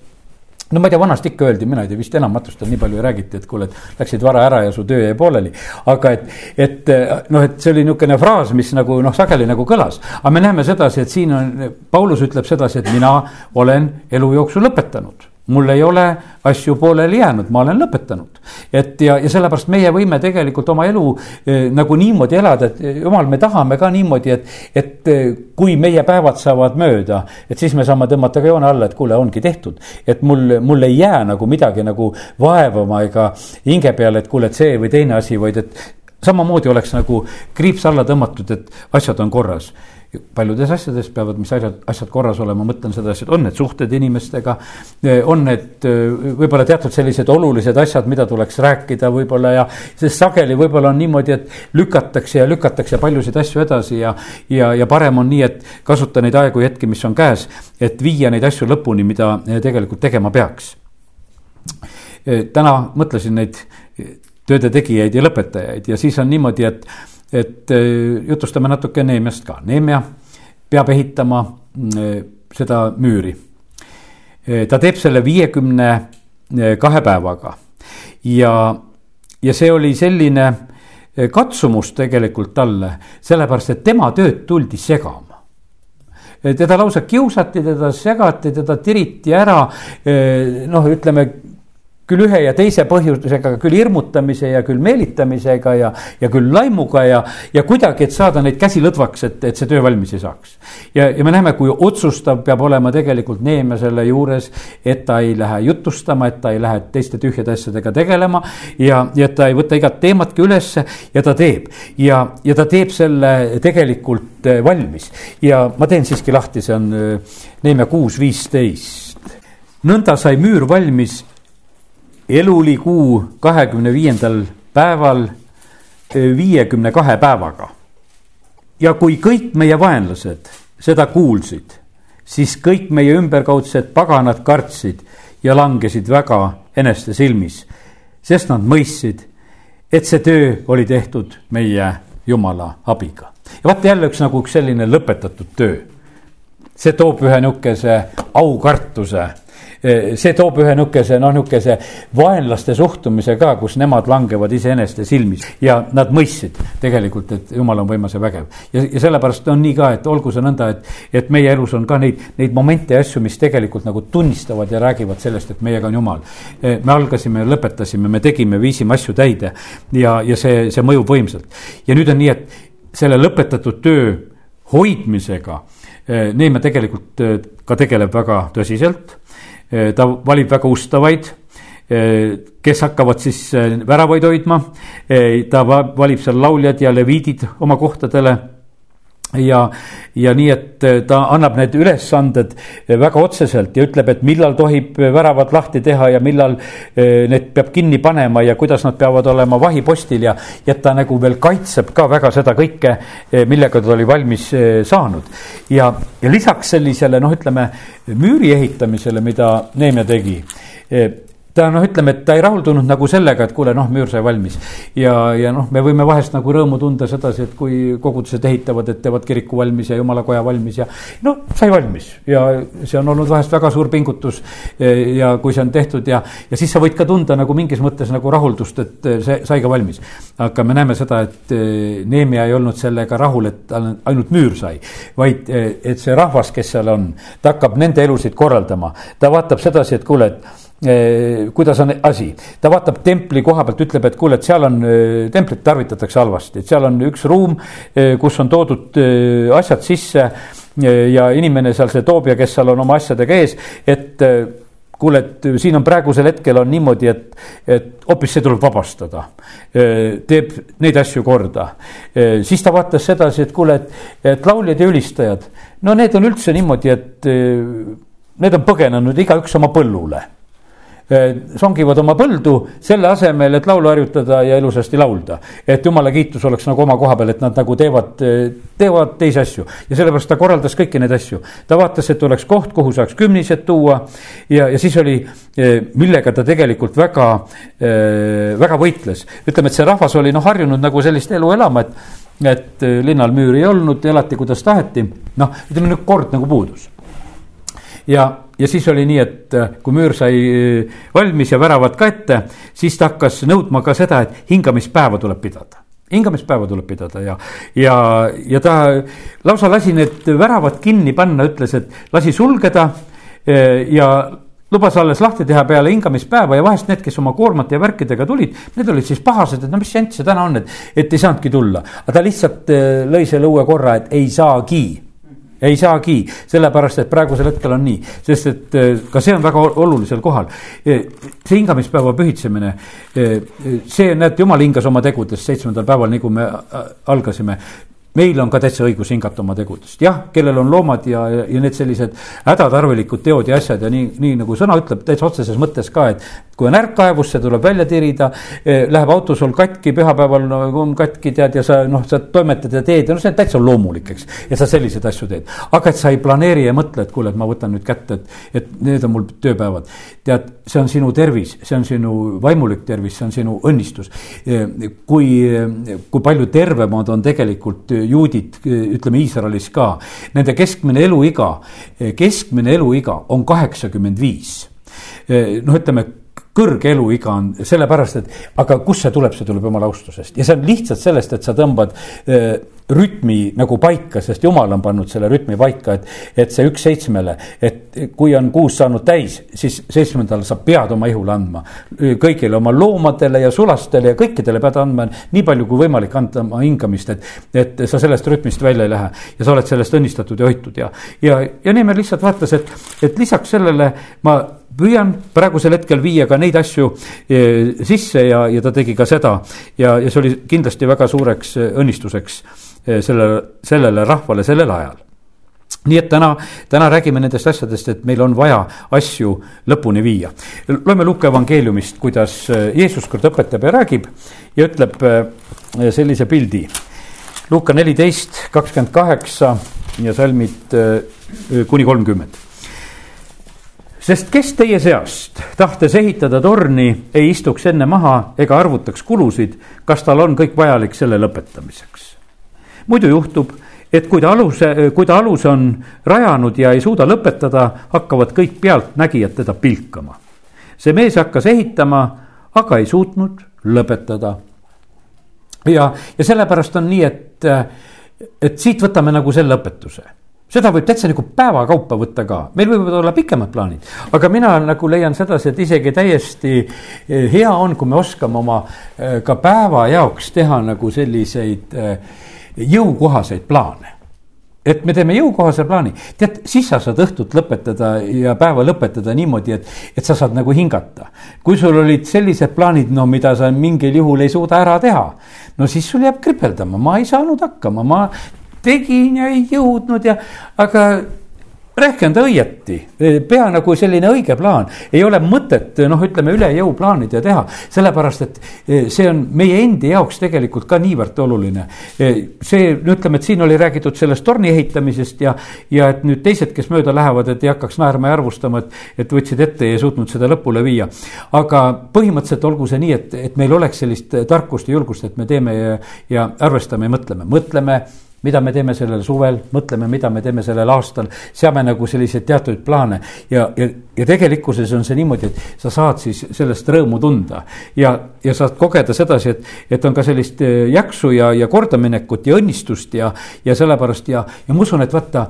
no ma ei tea, vanasti ikka öeldi, mina ei tea, vist enamatust on nii palju räägiti, et kuule, et läksid vara ära ja su töö jäi pooleli. aga et, et noh, et see oli niisugune fraas, mis nagu noh, sageli nagu kõlas. aga me näeme sedasi, et siin on, Paulus ütleb sedasi, et mina olen elu jooksul lõpetanud mul ei ole asju pooleli jäänud, ma olen lõpetanud. et ja, ja sellepärast meie võime tegelikult oma elu eh, nagu niimoodi elada, et eh, jumal, me tahame ka niimoodi, et, et eh, kui meie päevad saavad mööda, et siis me saame tõmmata ka joone alla, et kuule, ongi tehtud. et mul, mul ei jää nagu midagi nagu vaevama ega hinge peale, et kuule, et see või teine asi, vaid et samamoodi oleks nagu kriips alla tõmmatud, et asjad on korras paljudes asjades peavad, mis asjad, asjad korras olema, mõtlen sedasi, et on need suhted inimestega. on need võib-olla teatud sellised olulised asjad, mida tuleks rääkida võib-olla ja. sest sageli võib-olla on niimoodi, et lükatakse ja lükatakse paljusid asju edasi ja, ja, ja parem on nii, et kasuta neid aegu ja hetki, mis on käes. et viia neid asju lõpuni, mida tegelikult tegema peaks. täna mõtlesin neid tööde tegijaid ja lõpetajaid ja siis on niimoodi, et et äh, jutustame natuke Neemiast ka, Neemia peab ehitama äh, seda müüri. Äh, ta teeb selle viiekümne kahe päevaga ja, ja see oli selline katsumus tegelikult talle, sellepärast et tema tööd tuldi segama teda lausa kiusati, teda segati, teda tiriti ära. noh, ütleme küll ühe ja teise põhjusega, küll hirmutamise ja küll meelitamisega ja, ja küll laimuga ja, ja kuidagi, et saada neid käsi lõdvaks, et, et see töö valmis ei saaks. ja, ja me näeme, kui otsustav peab olema tegelikult Neemia selle juures, et ta ei lähe jutustama, et ta ei lähe teiste tühjade asjadega tegelema ja, ja ta ei võta igat teematki ülesse ja ta teeb. ja, ja ta teeb selle tegelikult eh, valmis ja ma teen siiski lahti, see on eh, Neemia kuus viisteist nõnda sai müür valmis elulikuu kahekümne viiendal päeval viiekümne kahe päevaga. ja kui kõik meie vaenlased seda kuulsid, siis kõik meie ümberkaudsed paganad kartsid ja langesid väga eneste silmis, sest nad mõistsid, et see töö oli tehtud meie Jumala abiga. ja vaata jälle üks nagu üks selline lõpetatud töö. see toob ühe nihukese aukartuse see toob ühe nihukese, noh, nihukese vaenlaste suhtumise ka, kus nemad langevad iseeneste silmis ja nad mõistsid tegelikult, et jumal on võimas ja vägev. ja, ja sellepärast on nii ka, et olgu see nõnda, et, et meie elus on ka neid, neid momente ja asju, mis tegelikult nagu tunnistavad ja räägivad sellest, et meiega on jumal. Eh, me algasime, lõpetasime, me tegime, viisime asju täide ja, ja see, see mõjub võimsalt. ja nüüd on nii, et selle lõpetatud töö hoidmisega eh, Neeme tegelikult ka tegeleb väga tõsiselt Eh, ta valib väga ustavaid, kes hakkavad siis väravaid hoidma. ta valib seal lauljad ja leviidid oma kohtadele. Ja, ja nii, et äh, ta annab need ülesanded äh, väga otseselt ja ütleb, et millal tohib äh, väravad lahti teha ja millal need peab kinni panema ja kuidas nad peavad olema vahipostil ja, ja ta nagu veel kaitseb ka väga seda kõike, millega ta oli valmis saanud. ja, ja lisaks sellisele noh, ütleme müüri ehitamisele, mida Neemia tegi ta noh, ütleme, et ta ei rahuldunud nagu sellega, et kuule, noh, müür sai valmis. ja, ja noh, me võime vahest nagu rõõmu tunda sedasi, et kui kogudused ehitavad, et teevad kiriku valmis ja jumalakoja valmis ja no sai valmis ja see on olnud vahest väga suur pingutus. ja kui see on tehtud ja, ja siis sa võid ka tunda nagu mingis mõttes nagu rahuldust, et see sai ka valmis. aga me näeme seda, et eh, Neemia ei olnud sellega rahul, et ainult müür sai, vaid eh, et see rahvas, kes seal on, ta hakkab nende elusid korraldama, ta vaatab sedasi, et kuule, et kuidas on asi, ta vaatab templi koha pealt, ütleb, et kuule, et seal on, eh, templit tarvitatakse halvasti, et seal on üks ruum, eh, kus on toodud asjad sisse ja inimene seal, see toobja, kes seal on oma asjadega ees, et kuule, et siin on praegusel hetkel on niimoodi, et, et hoopis see tuleb vabastada. teeb neid asju korda. siis ta vaatas sedasi, et kuule, et, et lauljad ja ülistajad, no need on üldse niimoodi, et need on põgenenud igaüks oma põllule Eh, songivad oma põldu selle asemel, et laulu harjutada ja ilusasti laulda. et jumala kiitus oleks nagu oma koha peal, et nad nagu teevad, eh, teevad teisi asju ja sellepärast ta korraldas kõiki neid asju. ta vaatas, et oleks koht, kuhu saaks kümnised tuua ja, ja siis oli, eh, millega ta tegelikult väga, väga võitles. ütleme, et see rahvas oli noh, harjunud nagu sellist elu elama, et, et linnal müüri ei olnud, elati kuidas taheti. noh, ütleme nüüd kord nagu puudus ja ja siis oli nii, et äh, kui müür sai äh, valmis ja väravad ka ette, siis ta hakkas nõudma ka seda, et hingamispäeva tuleb pidada hingamispäeva tuleb pidada ja, ja, ja ta lausa lasi need väravad kinni panna, ütles, et lasi sulgeda äh, ja lubas alles lahti teha peale hingamispäeva ja vahest need, kes oma koormate ja värkidega tulid, need olid siis pahased, et no mis jant see täna on, et, et ei saanudki tulla. aga ta lihtsalt lõi selle uue korra, et ei saagi ei saagi, sellepärast et praegusel hetkel on nii, sest et eh, ka see on väga olulisel kohal. Eh, see hingamispäeva pühitsemine, eh, see, näete, jumal hingas oma tegudest seitsmendal päeval, nagu me algasime meil on ka täitsa õigus hingata oma tegudest, jah, kellel on loomad ja, ja need sellised hädatarvilikud teod ja asjad ja nii, nii nagu sõna ütleb täitsa otseses mõttes ka, et kui on ärk kaevusse, tuleb välja tirida eh,, läheb auto sul katki, pühapäeval no, on katki, tead, ja sa noh, sa toimetad ja teed ja no see on täitsa loomulik, eks. ja sa selliseid asju teed, aga et sa ei planeeri ja mõtle, et kuule, et ma võtan nüüd kätte, et, et need on mul tööpäevad. tead, see on sinu tervis, see on sinu vaimulik tervis, see on sinu õnnistus. kui, kui palju tervemad on tegelikult juudid, ütleme Iisraelis ka. Nende keskmine eluiga, keskmine eluiga on kaheksakümmend viis. noh, ütleme kõrge eluiga on sellepärast, et aga kust see tuleb, see tuleb jumala austusest ja see on lihtsalt sellest, et sa tõmbad rütmi nagu paika, sest jumal on pannud selle rütmi paika, et, et see üks seitsmele, et kui on kuus saanud täis, siis seitsmendal sa pead oma ihule andma. kõigile oma loomadele ja sulastele ja kõikidele pead andma nii palju kui võimalik anda oma hingamist, et, et sa sellest rütmist välja ei lähe. Ja sa oled sellest õnnistatud ja hoitud ja, ja, ja Neeme lihtsalt vaatas, et, et lisaks sellele ma püüan praegusel hetkel viia ka neid asju e, sisse ja, ja ta tegi ka seda. Ja, ja see oli kindlasti väga suureks e, õnnistuseks e, sellele, sellele rahvale sellel ajal nii et täna, täna räägime nendest asjadest, et meil on vaja asju lõpuni viia. loeme Luuke evangeeliumist, kuidas Jeesus kord õpetab ja räägib ja ütleb sellise pildi. Luuka neliteist, kakskümmend kaheksa ja salmid kuni kolmkümmend sest kes teie seast, tahtes ehitada torni, ei istuks enne maha ega arvutaks kulusid, kas tal on kõik vajalik selle lõpetamiseks. Muidu juhtub, et kui ta aluse, kui ta aluse on rajanud ja ei suuda lõpetada, hakkavad kõik pealtnägijad teda pilkama. see mees hakkas ehitama, aga ei suutnud lõpetada. ja, ja sellepärast on nii, et, et siit võtame nagu selle õpetuse seda võib täitsa nagu päevakaupa võtta ka, meil võivad olla pikemad plaanid, aga mina nagu leian sedasi, et isegi täiesti eh, hea on, kui me oskame oma eh, ka päeva jaoks teha nagu selliseid eh, jõukohaseid plaane. Et me teeme jõukohase plaani, tead, siis sa saad õhtut lõpetada ja päeva lõpetada niimoodi, et, et sa saad nagu hingata. kui sul olid sellised plaanid, no mida sa mingil juhul ei suuda ära teha, no siis sul jääb kripeldama, ma ei saanud hakkama, ma tegin ja ei jõudnud ja, aga rehkenda õieti, pea nagu selline õige plaan, ei ole mõtet noh, ütleme üle jõu plaanida ja teha, sellepärast et eh, see on meie endi jaoks tegelikult ka niivõrd oluline. Eh, see, ütleme, et siin oli räägitud sellest torni ehitamisest ja, ja et nüüd teised, kes mööda lähevad, et ei hakkaks naerma ja arvustama, et, et võtsid ette ja ei suutnud seda lõpule viia. aga põhimõtteliselt olgu see nii, et, et meil oleks sellist tarkust ja julgust, et me teeme ja, ja arvestame ja mõtleme, mõtleme mida me teeme sellel suvel, mõtleme, mida me teeme sellel aastal, seame nagu selliseid teatuid plaane ja, ja, ja tegelikkuses on see niimoodi, et sa saad siis sellest rõõmu tunda. ja, ja saad kogeda sedasi, et, et on ka sellist eh, jaksu ja, ja kordaminekut ja õnnistust ja, ja sellepärast ja, ja ma usun, et vaata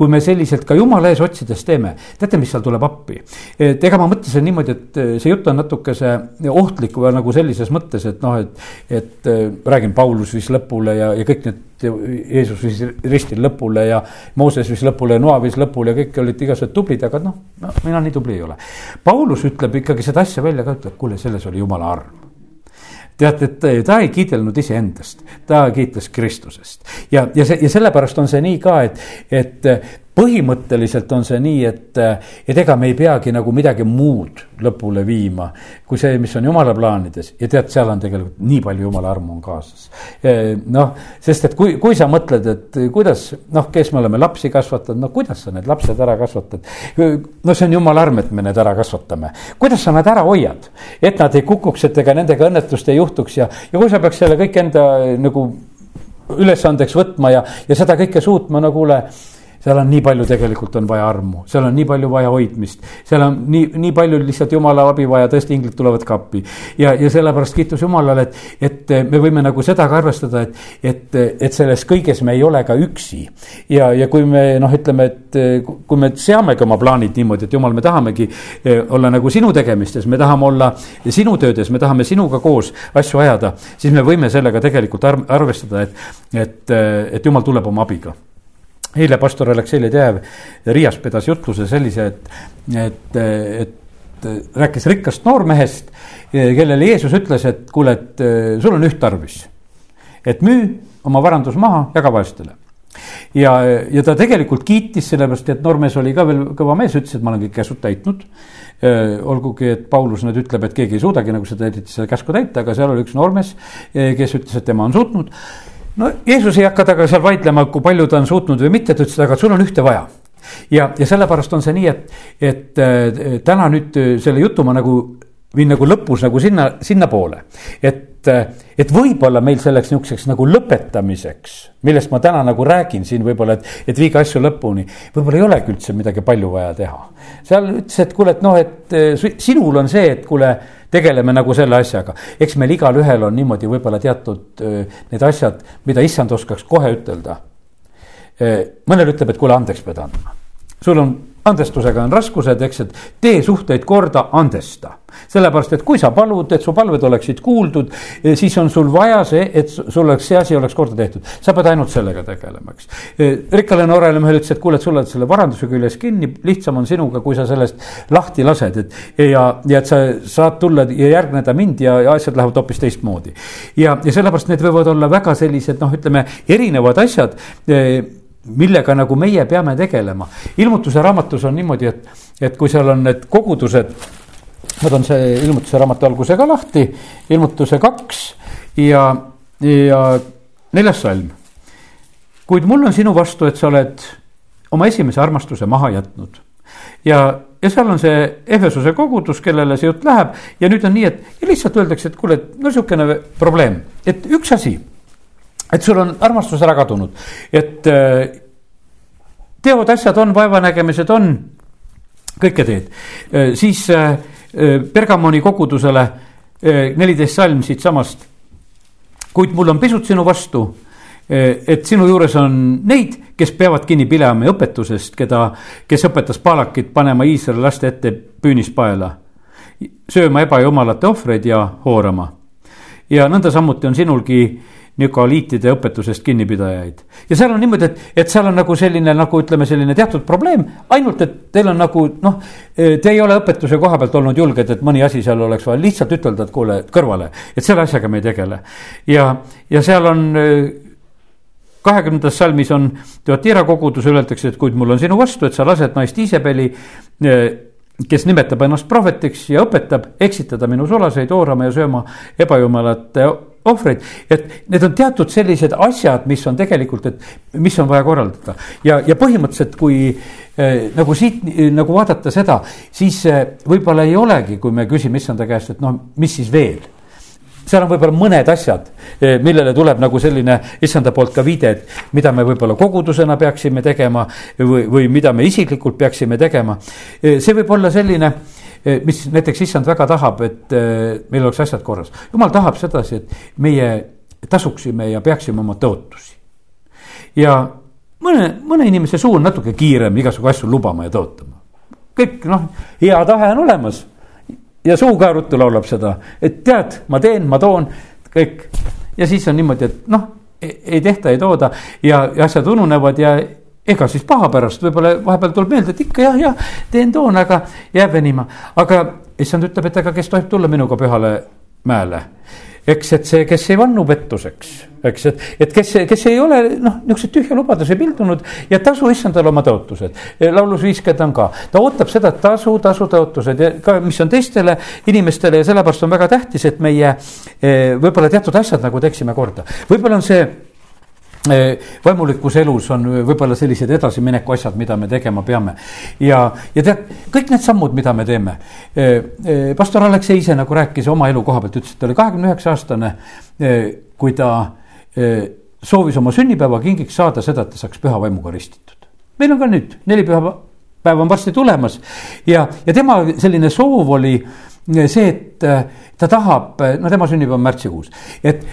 kui me selliselt ka jumala ees otsides teeme, teate, mis seal tuleb appi? et ega ma mõtlesin niimoodi, et eh, see jutt on natukese ohtlik või nagu sellises mõttes, et noh, et, et eh, räägin, Paulus viis lõpule ja, ja kõik need Jeesus viis ristil lõpule ja Mooses viis lõpule ja Noa viis lõpule ja kõik olid igasugused tublid, aga noh, no mina nii tubli ei ole. Paulus ütleb ikkagi seda asja välja ka, ütleb, kuule, selles oli jumala arm teate, et ta ei kiidelnud iseendast, ta kiitles Kristusest. Ja, ja see ja sellepärast on see nii ka, et, et põhimõtteliselt on see nii, et, et ega me ei peagi nagu midagi muud lõpule viima, kui see, mis on jumala plaanides ja tead, seal on tegelikult nii palju jumala armu on kaasas. noh, sest et kui, kui sa mõtled, et kuidas noh, kes me oleme lapsi kasvatanud, no kuidas sa need lapsed ära kasvatad. no see on jumala arm, et me need ära kasvatame, kuidas sa nad ära hoiad, et nad ei kukuks, et ega nendega õnnetust ei juhtuks ja, ja kui sa peaks selle kõik enda nagu ülesandeks võtma ja, ja seda kõike suutma, no kuule seal on nii palju tegelikult on vaja armu, seal on nii palju vaja hoidmist, seal on nii, nii palju lihtsalt jumala abi vaja, tõesti inglid tulevad ka appi. ja, ja sellepärast kiitus Jumalale, et, et me võime nagu seda ka arvestada, et, et, et selles kõiges me ei ole ka üksi. ja, ja kui me noh, ütleme, et kui me seamegi oma plaanid niimoodi, et Jumal, me tahamegi eh, olla nagu sinu tegemistes, me tahame olla sinu töödes, me tahame sinuga koos asju ajada, siis me võime sellega tegelikult arvestada, et, et, et Jumal tuleb oma abiga eile pastor Aleksei Ledejev Riias pidas jutluse sellise, et, et, et rääkis rikkast noormehest, kellele Jeesus ütles, et kuule, et sul on üht tarvis. et müü oma varandus maha, jaga vaestele. ja, ja ta tegelikult kiitis, sellepärast et noormees oli ka veel kõva mees, ütles, et ma olen kõik käsud täitnud. olgugi, et Paulus nüüd ütleb, et keegi ei suudagi nagu seda seda käsku täita, aga seal oli üks noormees, kes ütles, et tema on suutnud no Jeesus ei hakka temaga seal vaidlema, kui palju ta on suutnud või mitte, ta ütles, aga sul on ühte vaja. ja, ja sellepärast on see nii, et, et äh, täna nüüd äh, selle jutu ma nagu viin nagu lõpus nagu sinna, sinnapoole. et, äh, et võib-olla meil selleks nihukeseks nagu lõpetamiseks, millest ma täna nagu räägin siin võib-olla, et, et viige asju lõpuni. võib-olla ei olegi üldse midagi palju vaja teha. seal ütles, et kuule, et noh, et sinul on see, et kuule tegeleme nagu selle asjaga. eks meil igalühel on niimoodi võib-olla teatud need asjad, mida issand oskaks kohe ütelda. mõnel ütleb, et kuule, andeks pead andma. sul on andestusega on raskused, eks, et tee suhteid korda, andesta. sellepärast, et kui sa palud, et su palved oleksid kuuldud, eh, siis on sul vaja see, et sul oleks see asi oleks korda tehtud. sa pead ainult sellega tegelema, eks. Eh, rikkale noorele mehele ütles, et kuule, et sul oled selle varanduse küljes kinni, lihtsam on sinuga, kui sa sellest lahti lased, et. ja, ja et sa saad tulla ja järgneda mind ja, ja asjad lähevad hoopis teistmoodi. ja, ja sellepärast need võivad olla väga sellised, noh, ütleme erinevad asjad eh, millega nagu meie peame tegelema. ilmutuse raamatus on niimoodi, et, et kui seal on need kogudused, ma toon see ilmutuse raamatu alguse ka lahti, ilmutuse kaks ja, ja neljas salm. kuid mul on sinu vastu, et sa oled oma esimese armastuse maha jätnud. ja, ja seal on see Efesuse kogudus, kellele see jutt läheb ja nüüd on nii, et lihtsalt öeldakse, et kuule, no sihukene probleem, et üks asi et sul on armastus ära kadunud, et äh, teod, asjad on, vaevanägemised on, kõike teed. Äh, siis äh, Bergamoni kogudusele neliteist salm siitsamast. kuid mul on pisut sinu vastu, et sinu juures on neid, kes peavad kinni Pileami õpetusest, keda, kes õpetas Palakit panema Iisraeli laste ette püünispaela, sööma ebajumalate ohvreid ja hoorama. ja nõnda samuti on sinulgi nükoliitide õpetusest kinnipidajaid. ja seal on niimoodi, et, et seal on nagu selline nagu ütleme, selline teatud probleem, ainult et teil on nagu noh, te ei ole õpetuse koha pealt olnud julged, et mõni asi seal oleks vaja lihtsalt ütelda, et kuule, kõrvale, et selle asjaga me ei tegele. ja, ja seal on kahekümnendas salmis on Teotira kogudus, öeldakse, et kuid mul on sinu vastu, et sa lased naist Iisabeli kes nimetab ennast prohvetiks ja õpetab eksitada minu sulaseid oorama ja sööma ebajumalate ohvreid. et need on teatud sellised asjad, mis on tegelikult, et mis on vaja korraldada ja, ja põhimõtteliselt, kui äh, nagu siit nagu vaadata seda, siis äh, võib-olla ei olegi, kui me küsime issanda käest, et noh, mis siis veel seal on võib-olla mõned asjad, eh, millele tuleb nagu selline issanda poolt ka viide, et mida me võib-olla kogudusena peaksime tegema või, või mida me isiklikult peaksime tegema. Eh, see võib olla selline, eh, mis näiteks issand väga tahab, et meil oleks asjad korras. jumal tahab sedasi, et meie tasuksime ja peaksime oma tõotusi. ja mõne, mõne inimese suu on natuke kiirem igasugu asju lubama ja tõotama. kõik noh, hea tahe on olemas ja suuga ruttu laulab seda, et tead, ma teen, ma toon, kõik. ja siis on niimoodi, et noh, ei tehta, ei tooda ja, ja asjad ununevad ja ega siis paha pärast, võib-olla vahepeal tuleb meelde, et ikka jah, jah, teen, toon, aga jääb venima. aga issand ütleb, et aga kes tohib tulla minuga pühale mäele eks, et see, kes ei vannu pettuseks, eks, et, et kes, kes ei ole noh, niisuguseid tühja lubaduse pildunud ja tasu issandale oma tõotused. laulus viiskümmend on ka, ta ootab seda, tasu, tasu tõotused ja ka, mis on teistele inimestele ja sellepärast on väga tähtis, et meie eh, võib-olla teatud asjad nagu teeksime korda, võib-olla on see vaimulikus elus on võib-olla sellised edasimineku asjad, mida me tegema peame. ja, ja tead, kõik need sammud, mida me teeme. Pastor Aleksei ise nagu rääkis oma elu koha pealt, ütles, et ta oli kahekümne üheksa aastane, kui ta soovis oma sünnipäevakingiks saada seda, et ta saaks püha vaimuga ristitud. meil on ka nüüd neli pühapäeva on varsti tulemas ja, ja tema selline soov oli see, et ta tahab, no tema sünnipäev on märtsikuus, et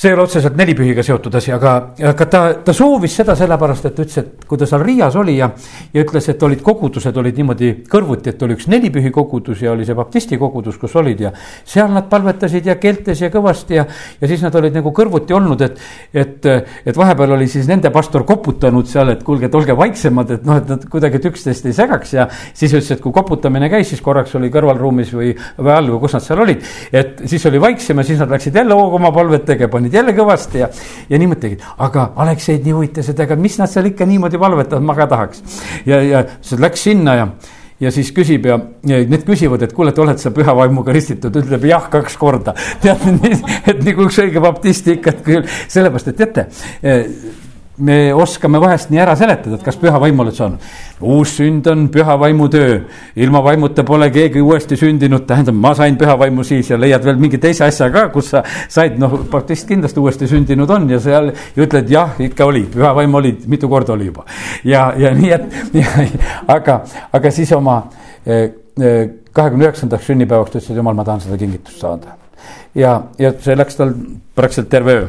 see ei ole otseselt nelipühiga seotud asi, aga, aga ta, ta soovis seda sellepärast, et ütles, et kui ta seal Riias oli ja, ja ütles, et olid kogudused olid niimoodi kõrvuti, et oli üks nelipühi kogudus ja oli see baptisti kogudus, kus olid ja seal nad palvetasid ja keeltes ja kõvasti ja, ja siis nad olid nagu kõrvuti olnud, et, et, et vahepeal oli siis nende pastor koputanud seal, et kuulge, et olge vaiksemad, et noh, et nad kuidagi üksteist ei segaks ja siis ütles, et kui koputamine käis, siis korraks oli kõrvalruumis või, või all või kus nad seal olid, et siis oli vaiksem ja siis nad läksid jälle hoogama palvet tegema, panid jälle kõvasti ja, ja niimoodi tegid. aga Alekseid nii huvitas, et aga mis nad seal ikka niimoodi valvetavad, ma ka tahaks. ja, ja siis läks sinna ja ja siis küsib ja, ja need küsivad, et kuule, et oled sa püha vaimuga ristitud, ütleb jah, kaks korda. tead, et nagu üks õige baptist ikka, et küll sellepärast, et teate me oskame vahest nii ära seletada, et kas püha vaim oled saanud. uus sünd on püha vaimu töö, ilma vaimuta pole keegi uuesti sündinud, tähendab, ma sain püha vaimu siis ja leiad veel mingi teise asja ka, kus sa said, noh, baptist kindlasti uuesti sündinud on ja seal ja ütled jah, ikka oli, püha vaim oli, mitu korda oli juba. ja, ja nii, et aga, aga siis oma eh, eh, kahekümne üheksandaks sünnipäevaks ta ütles, et jumal, ma tahan seda kingitust saada ja, ja see läks tal praktiliselt terve öö.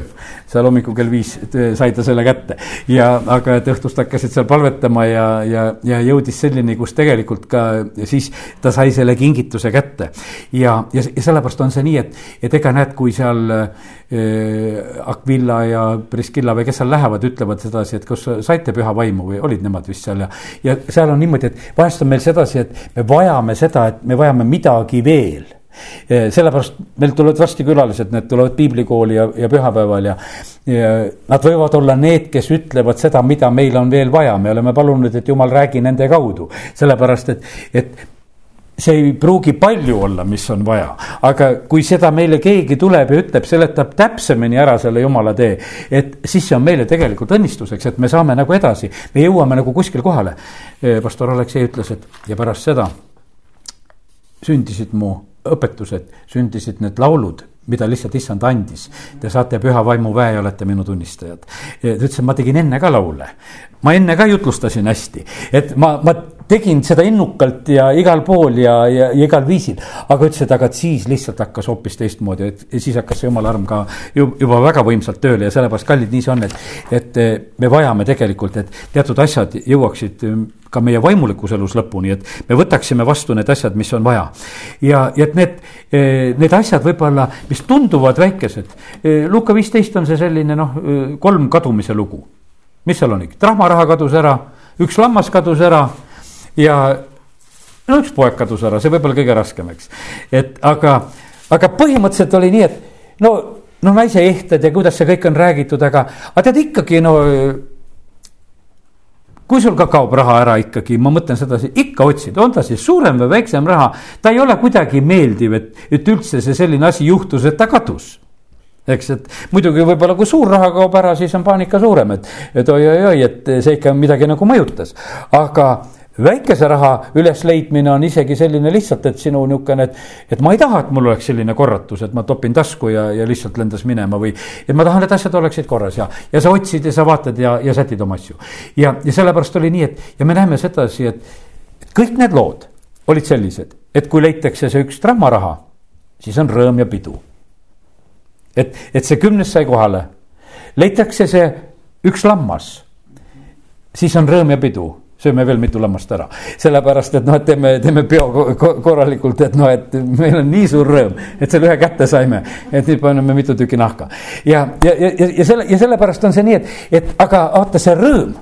seal hommikul kell viis sai ta selle kätte ja, aga et õhtust hakkasid seal palvetama ja, ja, ja jõudis selleni, kus tegelikult ka siis ta sai selle kingituse kätte. ja, ja, ja sellepärast on see nii, et, et ega näed, kui seal äh, Aquila ja Priskilla või kes seal lähevad, ütlevad sedasi, et kas saite püha vaimu või olid nemad vist seal ja, ja seal on niimoodi, et vahest on meil sedasi, et me vajame seda, et me vajame midagi veel sellepärast meil tulevad varsti külalised, need tulevad piiblikooli ja, ja pühapäeval ja, ja nad võivad olla need, kes ütlevad seda, mida meil on veel vaja, me oleme palunud, et jumal räägi nende kaudu, sellepärast et, et see ei pruugi palju olla, mis on vaja, aga kui seda meile keegi tuleb ja ütleb, seletab täpsemini ära selle jumala tee, et siis see on meile tegelikult õnnistuseks, et me saame nagu edasi, me jõuame nagu kuskil kohale. pastor Aleksei ütles, et ja pärast seda sündisid mu õpetused, sündisid need laulud, mida lihtsalt issand andis. Te saate püha vaimu väe ja olete minu tunnistajad. ta ütles, et ma tegin enne ka laule. ma enne ka jutlustasin hästi, et ma, ma tegin seda innukalt ja igal pool ja, ja, ja igal viisil. aga ütles, et aga siis lihtsalt hakkas hoopis teistmoodi, et siis hakkas see jumala arm ka juba väga võimsalt tööle ja sellepärast, kallid, nii see on, et, et me vajame tegelikult, et teatud asjad jõuaksid ka meie vaimulikus elus lõpuni, et me võtaksime vastu need asjad, mis on vaja. ja, ja et need, eh, need asjad võib-olla, mis tunduvad väikesed. Eh, Luka viisteist on see selline noh, eh, kolm kadumise lugu. mis seal on trahmaraha kadus ära, üks lammas kadus ära ja no üks poeg kadus ära, see võib olla kõige raskem, eks. et aga, aga põhimõtteliselt oli nii, et no noh, naise ehted ja kuidas see kõik on räägitud, aga, aga tead ikkagi no kui sul ka kaob raha ära ikkagi, ma mõtlen sedasi, ikka otsid, on ta siis suurem või väiksem raha, ta ei ole kuidagi meeldiv, et, et üldse see selline asi juhtus, et ta kadus eks, et muidugi võib-olla kui suur raha kaob ära, siis on paanika suurem, et, et oi-oi-oi, et see ikka midagi nagu mõjutas. aga väikese raha ülesleidmine on isegi selline lihtsalt, et sinu niisugune, et, et ma ei taha, et mul oleks selline korratus, et ma topin tasku ja, ja lihtsalt lendas minema või. et ma tahan, et asjad oleksid korras ja, ja sa otsid ja sa vaatad ja, ja sätid oma asju. ja, ja sellepärast oli nii, et ja me näeme sedasi, et, et kõik need lood olid sellised, et kui leitakse see üks trammaraha, siis on rõõm ja pidu et, et see kümnes sai kohale. leitakse see üks lammas, siis on rõõm ja pidu sööme veel mitu lammast ära. sellepärast, et noh, et teeme, teeme peo korralikult, et noh, et meil on nii suur rõõm, et selle ühe kätte saime. et nüüd paneme mitu tükki nahka. ja, ja, ja, ja selle, ja sellepärast on see nii, et, et aga vaata, see rõõm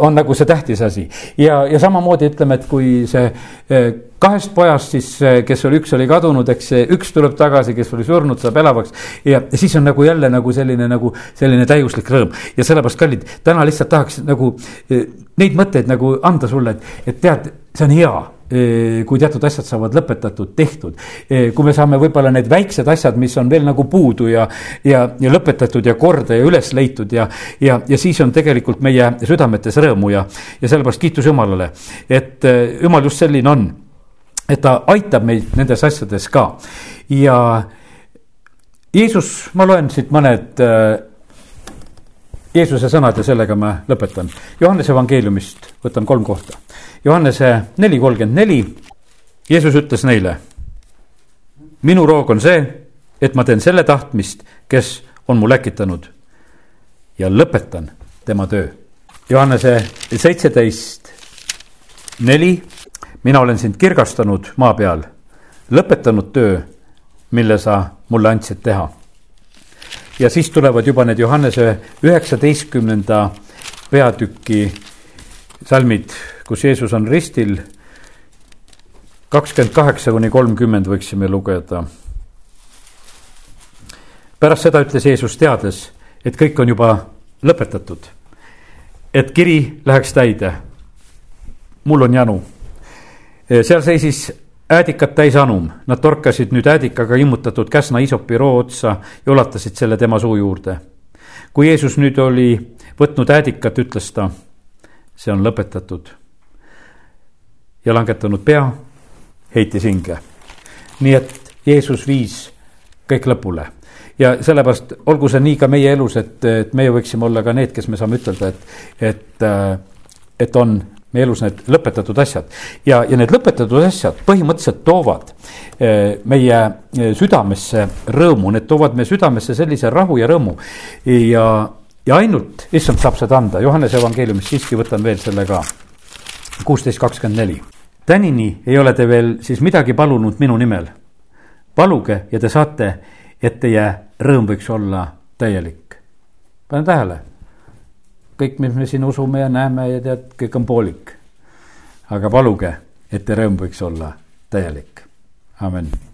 on nagu see tähtis asi. ja, ja samamoodi ütleme, et kui see eh, kahest pojast siis, kes oli, üks oli kadunud, eks see üks tuleb tagasi, kes oli surnud, saab elavaks. ja, siis on nagu jälle nagu selline nagu selline täiuslik rõõm ja sellepärast, kallid, täna lihtsalt tahaks nagu eh, neid mõtteid nagu anda sulle, et, et tead, see on hea eh, kui teatud asjad saavad lõpetatud, tehtud. Eh, kui me saame võib-olla need väiksed asjad, mis on veel nagu puudu ja, ja, ja lõpetatud ja korda ja üles leitud ja, ja, ja siis on tegelikult meie südametes rõõmu ja, ja sellepärast kiitus Jumalale, et Jumal just selline on et ta aitab meid nendes asjades ka ja Jeesus, ma loen siit mõned äh, Jeesuse sõnad ja sellega ma lõpetan. Johannese evangeeliumist võtan kolm kohta. Johannese neli kolmkümmend neli. Jeesus ütles neile. minu roog on see, et ma teen selle tahtmist, kes on mu läkitanud ja lõpetan tema töö. Johannese seitseteist neli mina olen sind kirgastanud maa peal, lõpetanud töö, mille sa mulle andsid teha. ja siis tulevad juba need Johannese üheksateistkümnenda peatüki salmid, kus Jeesus on ristil. kakskümmend kaheksa kuni kolmkümmend võiksime lugeda. pärast seda ütles Jeesus teades, et kõik on juba lõpetatud. et kiri läheks täide. mul on janu seal seisis äädikat täis anum, nad torkasid nüüd äädikaga immutatud käsna isopi roo otsa ja ulatasid selle tema suu juurde. kui Jeesus nüüd oli võtnud äädikat, ütles ta, see on lõpetatud. ja langetanud pea, heitis hinge. nii et Jeesus viis kõik lõpule ja sellepärast olgu see nii ka meie elus, et, et meie võiksime olla ka need, kes me saame ütelda, et, et, et on meie elus need lõpetatud asjad. ja, ja need lõpetatud asjad põhimõtteliselt toovad eh, meie eh, südamesse rõõmu, need toovad meie südamesse sellise rahu ja rõõmu. ja, ja ainult issand saab seda anda, Johannese evangeeliumist siiski võtan veel selle ka. kuusteist kakskümmend neli. tänini ei ole te veel siis midagi palunud minu nimel. paluge ja te saate, et teie rõõm võiks olla täielik. pane tähele kõik, mis me siin usume ja näeme ja tead, kõik on poolik. aga paluge, et te rõõm võiks olla täielik, amin